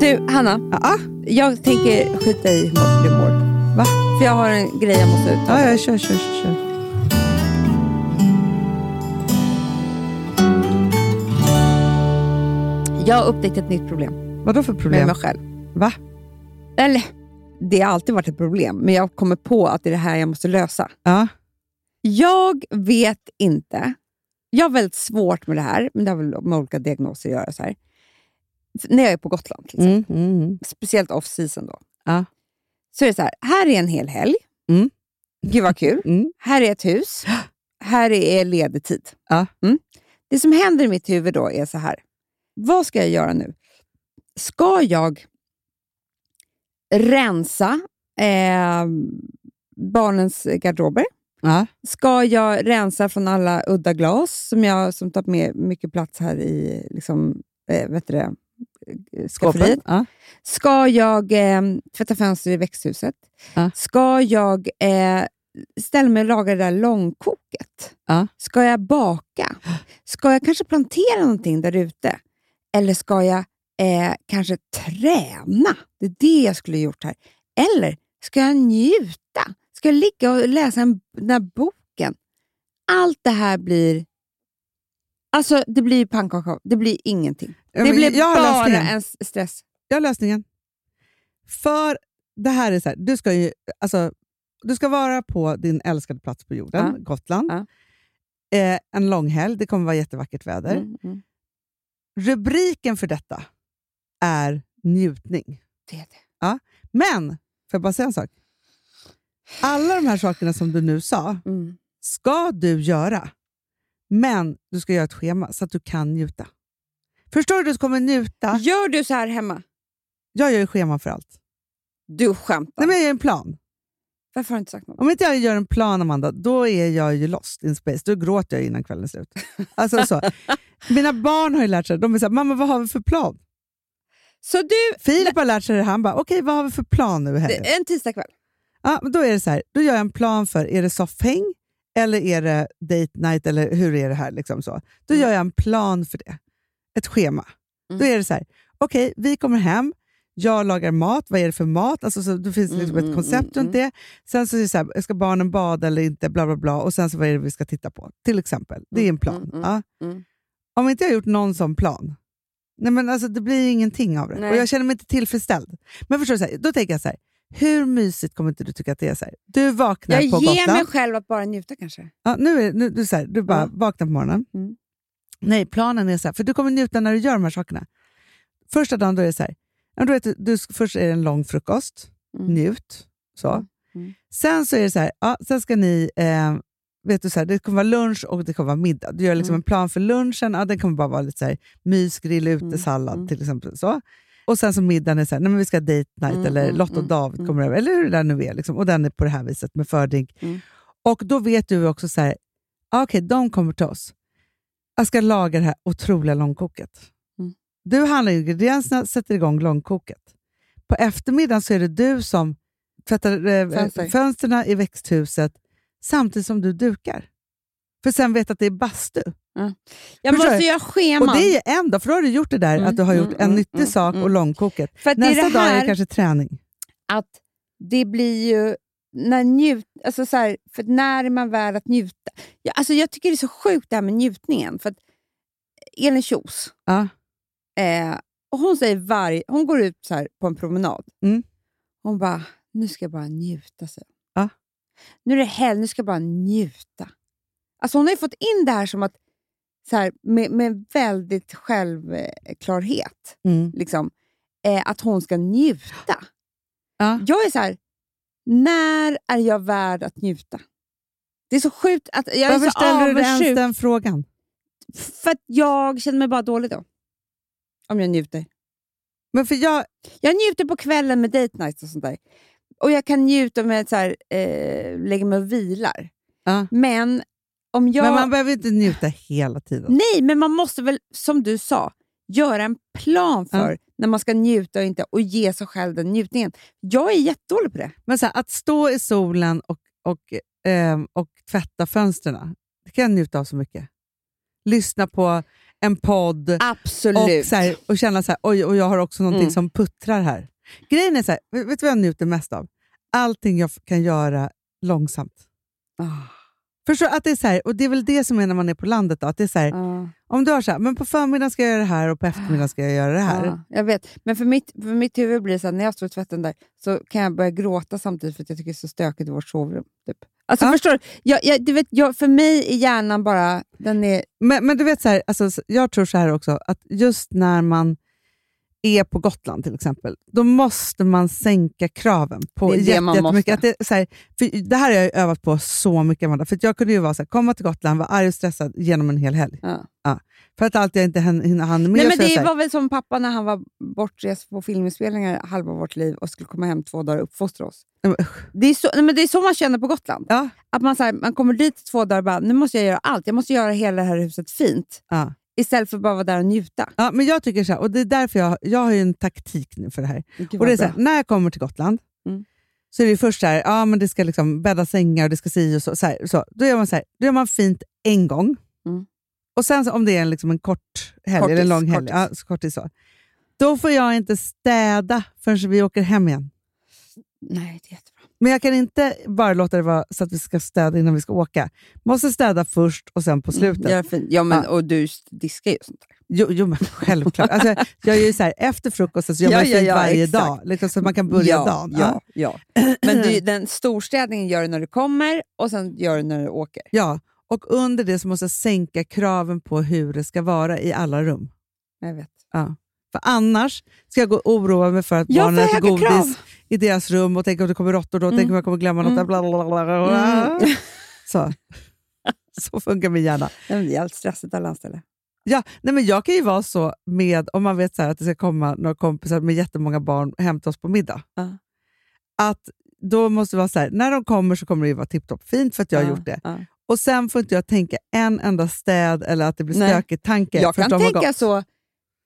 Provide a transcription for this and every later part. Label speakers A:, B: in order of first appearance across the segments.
A: Du, Hanna.
B: Ja,
A: Jag tänker skita i hur du mår.
B: Va?
A: För jag har en grej jag måste uttala.
B: ja, ja kör, kör, kör. kör.
A: Jag har upptäckt ett nytt problem
B: Vadå för
A: med
B: problem?
A: mig själv.
B: Va?
A: Eller, det har alltid varit ett problem, men jag kommer på att det är det här jag måste lösa.
B: Ja.
A: Jag vet inte. Jag har väldigt svårt med det här, men det har väl med olika diagnoser att göra. Så här. När jag är på Gotland, exempel,
B: Mm, mm,
A: speciellt off-season då,
B: Ja.
A: så är det så här, här är en hel helg.
B: Mm.
A: Gud vad kul.
B: Mm.
A: Här är ett hus. Här är ledig tid.
B: Ja.
A: Mm. Det som händer i mitt huvud då är så här. Vad ska jag göra nu? Ska jag rensa eh, barnens garderober?
B: Ja.
A: Ska jag rensa från alla udda glas som, jag, som tar med mycket plats här i liksom, eh, vet du det, skafferiet?
B: Skåpen? Ja.
A: Ska jag eh, tvätta fönster i växthuset?
B: Ja.
A: Ska jag eh, ställa mig och laga det där långkoket?
B: Ja.
A: Ska jag baka? Ska jag kanske plantera någonting där ute? Eller ska jag eh, kanske träna? Det är det jag skulle ha gjort här. Eller ska jag njuta? Ska jag ligga och läsa en, den här boken? Allt det här blir... Alltså, det blir pannkaka. Det blir ingenting.
B: Ja,
A: det blir bara
B: lösningen.
A: en stress.
B: Jag har lösningen. För det här är så här, du ska ju, alltså, du ska vara på din älskade plats på jorden,
A: Ja.
B: Gotland.
A: Ja.
B: Eh, en lång helg, det kommer vara jättevackert väder.
A: Mm, mm.
B: Rubriken för detta är njutning.
A: Det är det.
B: Men, får jag bara säga en sak? Alla de här sakerna som du nu sa,
A: Mm.
B: ska du göra. Men du ska göra ett schema så att du kan njuta. Förstår du? Du kommer njuta.
A: Gör du så här hemma?
B: Jag gör ju schema för allt.
A: Du skämtar.
B: Nej, men jag gör en plan.
A: Varför har du inte sagt något?
B: Om inte jag gör en plan, Amanda, då är jag ju lost in space. Då gråter jag innan kvällen är slut. Alltså, så. Mina barn har ju lärt sig, de är så här, mamma vad har vi för plan?
A: Så du,
B: Filip har lärt sig det, han bara, okej vad har vi för plan nu i helgen?
A: det är en tisdagkväll.
B: Ja, men då är det så här, då gör jag en plan för, är det soffhäng eller är det date night eller hur är det här? Liksom så. Då
A: Mm.
B: gör jag en plan för det. Ett schema.
A: Mm.
B: Då är det så här, okej vi kommer hem, jag lagar mat, vad är det för mat? Alltså, så, det finns
A: Mm,
B: liksom ett
A: mm,
B: koncept
A: mm,
B: runt det. Sen så är det så här, ska barnen bada eller inte? Bla, bla, bla. Och sen så vad är det vi ska titta på? Till exempel. Det är en plan.
A: Mm, mm,
B: Ja.
A: mm.
B: Om inte jag har gjort någon sån plan, nej men alltså, det blir ingenting av det.
A: Nej.
B: Och Jag känner mig inte tillfredsställd. Men förstår du, så här, då tänker jag så här, hur mysigt kommer inte du tycka att det är? Så här? Du vaknar
A: Jag
B: på
A: ger
B: Gotland.
A: mig själv att bara njuta kanske.
B: Ja, nu är, nu, du, så här, du bara
A: Ja.
B: vaknar på morgonen.
A: Mm.
B: Nej, planen är så här, för du kommer njuta när du gör de här sakerna. Första dagen då är det så här, du vet, du, först är det en lång frukost,
A: Mm.
B: njut. Så.
A: Mm. Mm.
B: Sen så är det så här, ja, sen ska ni, eh, vet du, så det kommer vara lunch och det kommer vara middag. Du gör liksom
A: Mm.
B: en plan för lunchen, ja, den kommer bara vara lite så här, mys, grill, ute,
A: Mm.
B: sallad
A: Mm.
B: till exempel. Så. Och sen så middagen är så här, nej, men vi ska ha date night
A: Mm,
B: eller
A: mm,
B: Lotta och
A: mm,
B: David
A: mm.
B: kommer över, eller hur det där nu är. Liksom. Och den är på det här viset med fördrink.
A: Mm.
B: Och då vet du också så här, ah, okej, de kommer till oss. Jag ska laga det här otroliga långkoket.
A: Mm.
B: Du handlar ingredienserna, sätter igång långkoket. På eftermiddagen så är det du som tvättar eh,
A: Fönster.
B: fönsterna i växthuset samtidigt som du dukar. För sen vet att det är bastu.
A: Jag
B: Förstår
A: måste göra scheman.
B: Och det är en dag, för då har du gjort det där
A: Mm,
B: att du har gjort
A: mm,
B: en
A: mm,
B: nyttig
A: mm,
B: sak och
A: mm.
B: långkoket.
A: För är
B: Nästa
A: det
B: dag är det kanske träning.
A: att det blir ju... När, njut, alltså så här, för när är man värd att njuta? Jag, alltså jag tycker det är så sjukt det här med njutningen. För att Elin Kjos,
B: Ja.
A: eh, och hon, säger varje, hon går ut så på en promenad.
B: Mm.
A: Hon bara, nu ska jag bara njuta. Så.
B: Ja.
A: Nu är det helg, nu ska jag bara njuta. Alltså hon har ju fått in det här som att så här, med, med väldigt självklarhet.
B: Mm.
A: Liksom, eh, att hon ska njuta.
B: Ja.
A: Jag är så här, när är jag värd att njuta? Det är så sjukt att jag är
B: Varför
A: så
B: ställer du ens den frågan?
A: För att jag känner mig bara dålig då. Om jag njuter.
B: Men för jag,
A: Jag njuter på kvällen med date nights och sånt där. Och jag kan njuta så här, eh, lägga mig och vilar.
B: Ja.
A: Men om jag...
B: Men man behöver inte njuta hela tiden.
A: Nej, men man måste väl, som du sa, göra en plan för när man ska njuta och inte och ge sig själv den njutningen. Jag är jättedålig på det.
B: Men så här, att stå i solen och, och, ehm, och tvätta fönstren, det kan jag njuta av så mycket. Lyssna på en podd
A: Absolut.
B: och, så här, och känna så här, oj, och jag har också någonting
A: Mm.
B: som puttrar här. Grejen är så här, vet du vad jag njuter mest av? Allting jag kan göra långsamt.
A: Ah,
B: Förstår att det är så här, och det är väl det som är när man är på landet. Då, att det är så här,
A: ah,
B: Om du har så här, men på förmiddagen ska jag göra det här och på eftermiddagen ska jag göra det här.
A: ah, jag vet, men för mitt, för mitt huvud blir det så här, när jag står i tvätten där så kan jag börja gråta samtidigt för att jag tycker det är så stökigt i vårt sovrum. Typ. Alltså
B: Ja.
A: förstår? Jag, jag, du vet, jag, för mig är hjärnan bara, den är...
B: Men, men du vet, så här, alltså, jag tror så här också, att just när man är på Gotland till exempel, då måste man sänka kraven på
A: Det det
B: jätte-
A: man
B: jättemycket. Att det, så här, för det här har jag övat på så mycket, Amanda. För jag kunde ju vara så här, komma till Gotland, vara arg och stressad genom en hel helg.
A: Ja.
B: För att allt jag inte hann med.
A: Nej, men det var väl som pappa när han var bortrest på filminspelningar halva vårt liv och skulle komma hem två dagar och uppfostra oss.
B: Usch.
A: Det är så, nej, men det är så man känner på Gotland.
B: ja,
A: Att man, så här, man kommer dit två dagar och bara, nu måste jag göra allt. Jag måste göra hela det här huset fint.
B: ja.
A: Istället för att bara vara där och njuta.
B: Ja, men jag tycker så här, och det är därför jag, jag har ju en taktik nu för det här. Och det är så här, när jag kommer till Gotland
A: Mm.
B: så är det först så här, ja, men det ska liksom bädda sängar och det ska si och så. så, här, så. Då, gör man så här, då gör man fint en gång.
A: Mm.
B: Och sen så, om det är en, liksom en kort helg, eller en
A: Kortis,
B: lång helg,
A: kortis.
B: ja, så kortis så. då får jag inte städa förrän vi åker hem igen.
A: Nej, det är jättebra.
B: Men jag kan inte bara låta det vara så att vi ska städa innan vi ska åka. Måste städa först och sen på slutet.
A: Gör fint. Ja, men,
B: Ja.
A: och du diskar ju sånt där.
B: Jo, jo men självklart. Alltså, jag gör ju så här, efter frukosten så gör
A: Ja,
B: man
A: ja,
B: fint
A: ja,
B: varje
A: exakt.
B: dag, liksom, så att man kan börja
A: ja,
B: dagen.
A: Ja, ja. Men du, den storstädningen gör du när du kommer och sen gör du när du åker.
B: Ja, och under det så måste jag sänka kraven på hur det ska vara i alla rum.
A: Jag vet.
B: Ja. För annars ska jag gå och oroa mig för att
A: Jag
B: barnen äter godis
A: krav.
B: I deras rum och tänk om det kommer råttor då,
A: Mm.
B: tänk om jag kommer glömma något.
A: Mm.
B: Bla, bla, bla, bla.
A: Mm.
B: Så. så funkar min hjärna.
A: Det är allt stressigt alla anställda.
B: Ja, nej men jag kan ju vara så med, om man vet så här att det ska komma några kompisar med jättemånga barn hem till oss på middag.
A: Ja.
B: Att då måste det vara så här, när de kommer så kommer det ju vara tipptopp fint för att jag har
A: Ja,
B: gjort det.
A: ja.
B: Och sen får inte jag tänka en enda städ eller att det blir
A: Nej.
B: stökig tanke.
A: Jag kan
B: har
A: tänka
B: gått.
A: så,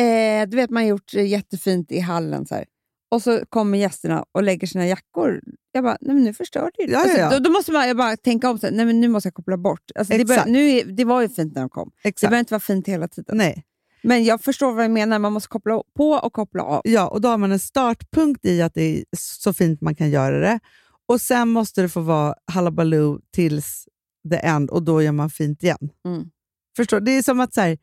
A: eh, du vet man har gjort jättefint i hallen så här. Och så kommer gästerna och lägger sina jackor. Jag bara, nej men nu förstör du ju det.
B: Ja, ja,
A: Alltså,
B: ja.
A: Då, då måste man jag bara tänka om, så nej men nu måste jag koppla bort. Alltså, det, bör, nu det var ju fint när de kom, det
B: Exakt.
A: behöver inte vara fint hela tiden.
B: Nej.
A: Men jag förstår vad jag menar, man måste koppla på och koppla av.
B: Ja, och då har man en startpunkt i att det är så fint man kan göra det. Och sen måste det få vara halabaloo tills the end och då gör man fint igen.
A: Mm.
B: Förstår? Det är som att, så här,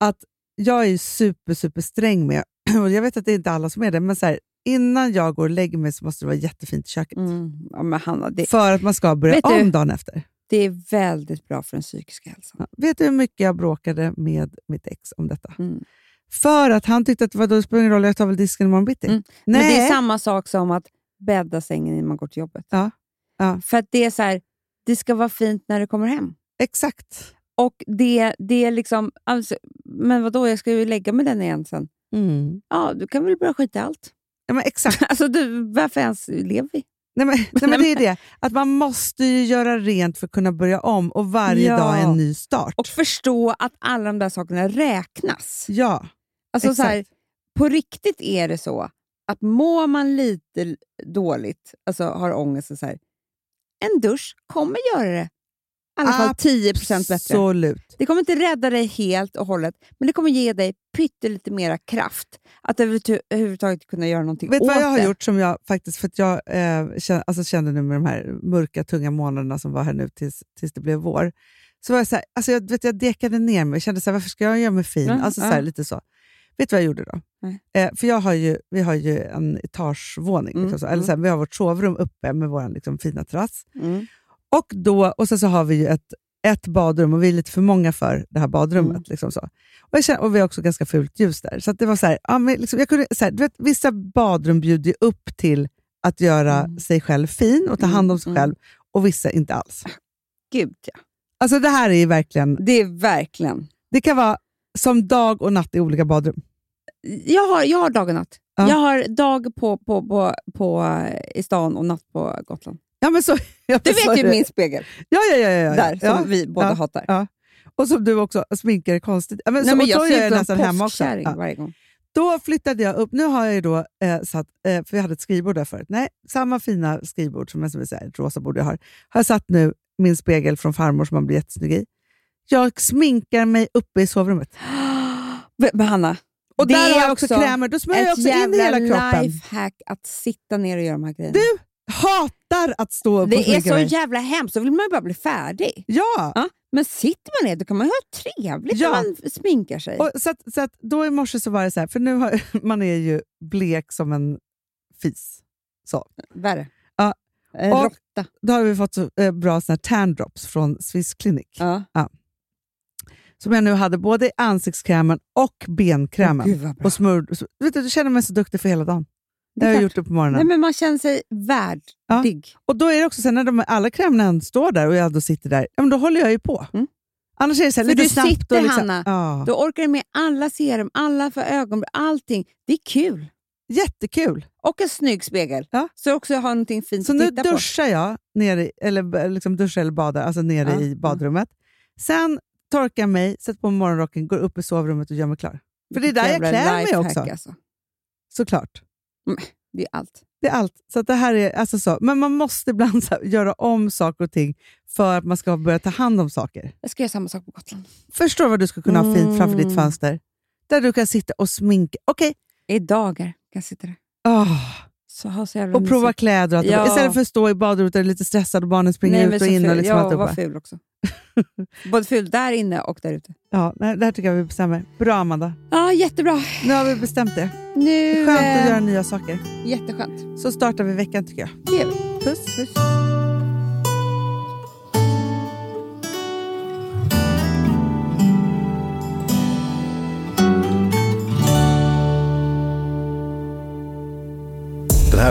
B: att jag är super, super sträng med, jag vet att det är inte alla som är det, men så här, innan jag går och lägger mig så måste det vara jättefint i köket.
A: Mm. Ja, men Hanna, det,
B: För att man ska börja
A: Vet du-
B: om dagen efter.
A: det är väldigt bra för den psykiska hälsan.
B: Ja. Vet du hur mycket jag bråkade med mitt ex om detta?
A: Mm.
B: För att han tyckte att vadå, det spelar ingen roll, jag tar väl disken imorgon bitti.
A: Mm.
B: Nej.
A: Men det är samma sak som att bädda sängen innan man går till jobbet.
B: Ja. Ja.
A: För att det är så här, det ska vara fint när du kommer hem.
B: Exakt.
A: Och det, det är liksom, alltså, men vadå, jag ska ju lägga mig den igen sen.
B: Mm.
A: Ja, du kan väl bara skita i allt.
B: Ja, men exakt.
A: Alltså, du, varför ens lever vi?
B: Nej, men, nej, men det är det. Att man måste ju göra rent för att kunna börja om och varje
A: Ja.
B: dag är en ny start.
A: Och förstå att alla de där sakerna räknas.
B: ja,
A: Alltså, så här,
B: exakt.
A: på riktigt är det så att mår man lite dåligt, alltså har ångest, och så här, en dusch kommer göra det alla fall 10 bättre.
B: Absolut.
A: Det kommer inte rädda dig helt och hållet, men det kommer ge dig pyttelite mera kraft att överhuvud- överhuvudtaget kunna göra någonting
B: Vet
A: åt
B: vad jag har
A: det.
B: gjort som jag faktiskt, för att jag eh, alltså kände nu med de här mörka, tunga månaderna som var här nu tills, tills det blev vår, så var jag så här, alltså jag, vet, jag dekade ner mig. Jag kände så här, varför ska jag göra mig fin?
A: Ja,
B: alltså så här, lite så. Vet du vad jag gjorde då?
A: Nej.
B: Eh, för jag har ju, vi har ju en etagevåning,
A: Mm,
B: liksom så, eller
A: mm.
B: så här, vi har vårt sovrum uppe med vår liksom, fina terrass. Och, då, och sen så har vi ju ett, ett badrum och vi är lite för många för det här badrummet.
A: Mm.
B: Liksom så. Och, känner, och vi har också ganska fult ljus där. Så det var så här, ja, men liksom, jag kunde, så här, du vet, vissa badrum bjuder ju upp till att göra
A: Mm.
B: sig själv fin och ta hand om sig
A: Mm, mm.
B: själv och vissa inte alls.
A: Gud, ja.
B: Alltså det här är ju verkligen,
A: Det är verkligen...
B: det kan vara som dag och natt i olika badrum.
A: Jag har, jag har dag och natt.
B: Ja.
A: Jag har dag på, på, på, på, i stan och natt på Gotland.
B: Ja, men så, ja,
A: Du vet
B: är
A: ju
B: det.
A: min spegel,
B: Ja, ja, ja. ja,
A: där, som
B: ja.
A: vi båda
B: ja,
A: hatar.
B: ja. Och som du också sminkar dig konstigt. Ja, men
A: Nej,
B: så,
A: men jag
B: så
A: ser
B: gör jag nästan hemma också.
A: varje gång.
B: Då flyttade jag upp. Nu har jag då eh, satt, eh, för vi hade ett skrivbord där förut. Nej, samma fina skrivbord som jag som säga, ett rosa bord jag har. Har jag satt nu min spegel från farmor som man blir jättesnygg i. Jag sminkar mig uppe i sovrummet.
A: Men Hanna,
B: Och
A: Det
B: där
A: är
B: har jag också krämer. Då smörjer jag
A: ett
B: också in
A: jävla
B: hela kroppen.
A: lifehack att sitta ner och göra de här grejerna.
B: Du hatar att stå upp
A: det är så
B: mig.
A: jävla hemskt, då vill man ju bara bli färdig.
B: Ja!
A: Ja, men sitter man ner då kan man ju ha trevligt
B: Ja.
A: när man sminkar sig.
B: Och så att, så att då i morse så var det så här, för nu har, man är ju blek som en fis. Så.
A: Värre.
B: Ja.
A: En
B: Och-
A: råtta.
B: Då har vi fått så eh, bra såna här tan drops från Swiss Clinic.
A: Ja.
B: Som jag nu hade både i ansiktskrämen och benkrämen.
A: Bra.
B: och smörd. Så, vet du, jag känner mig så duktig för hela dagen.
A: Det
B: Jag har
A: klart.
B: gjort det på morgonen.
A: Nej, men man känner sig värdig.
B: Och då är det också så när de, alla krämerna står där och jag då sitter där, ja, men då håller jag ju på.
A: Mm.
B: Annars är det så här,
A: För
B: lite
A: du
B: snabbt.
A: sitter,
B: och liksom,
A: Hanna.
B: Ja,
A: Då orkar du med alla serum, alla för ögon, allting. Det är kul.
B: jättekul.
A: Och en snygg spegel.
B: Ja.
A: Så också ha någonting fint
B: Så
A: att
B: nu
A: titta på.
B: duschar jag, nere, eller liksom duschar eller badar, alltså nere
A: Ja,
B: i badrummet. Sen torkar jag mig, sätter på morgonrocken, går upp i sovrummet och gör mig klar. För det är där jag klär mig också.
A: Alltså.
B: Såklart.
A: Det är allt.
B: Det är allt. Så det här är, alltså så. Men man måste ibland så här, göra om saker och ting för att man ska börja ta hand om saker.
A: Jag ska göra samma sak på Gotland.
B: Förstår vad du ska kunna ha fint framför ditt
A: Mm.
B: fönster? Där du kan sitta och sminka. Okej.
A: I dagar kan jag sitta där.
B: Åh,
A: Så så
B: och prova
A: mysigt.
B: kläder. och
A: Ja.
B: Istället för att stå i badrummet och är lite stressad och barnen springer
A: Nej,
B: ut och in.
A: ful.
B: Och liksom
A: Jag var ful också. Både ful där inne och där ute.
B: Ja, nej, det här tycker jag vi bestämmer. Bra Amanda.
A: Ja, jättebra.
B: Nu har vi bestämt det.
A: Nu,
B: Det är skönt att
A: eh,
B: göra nya saker.
A: Jätteskönt.
B: Så startar vi veckan tycker jag.
A: Det gör vi.
B: Puss.
A: Puss.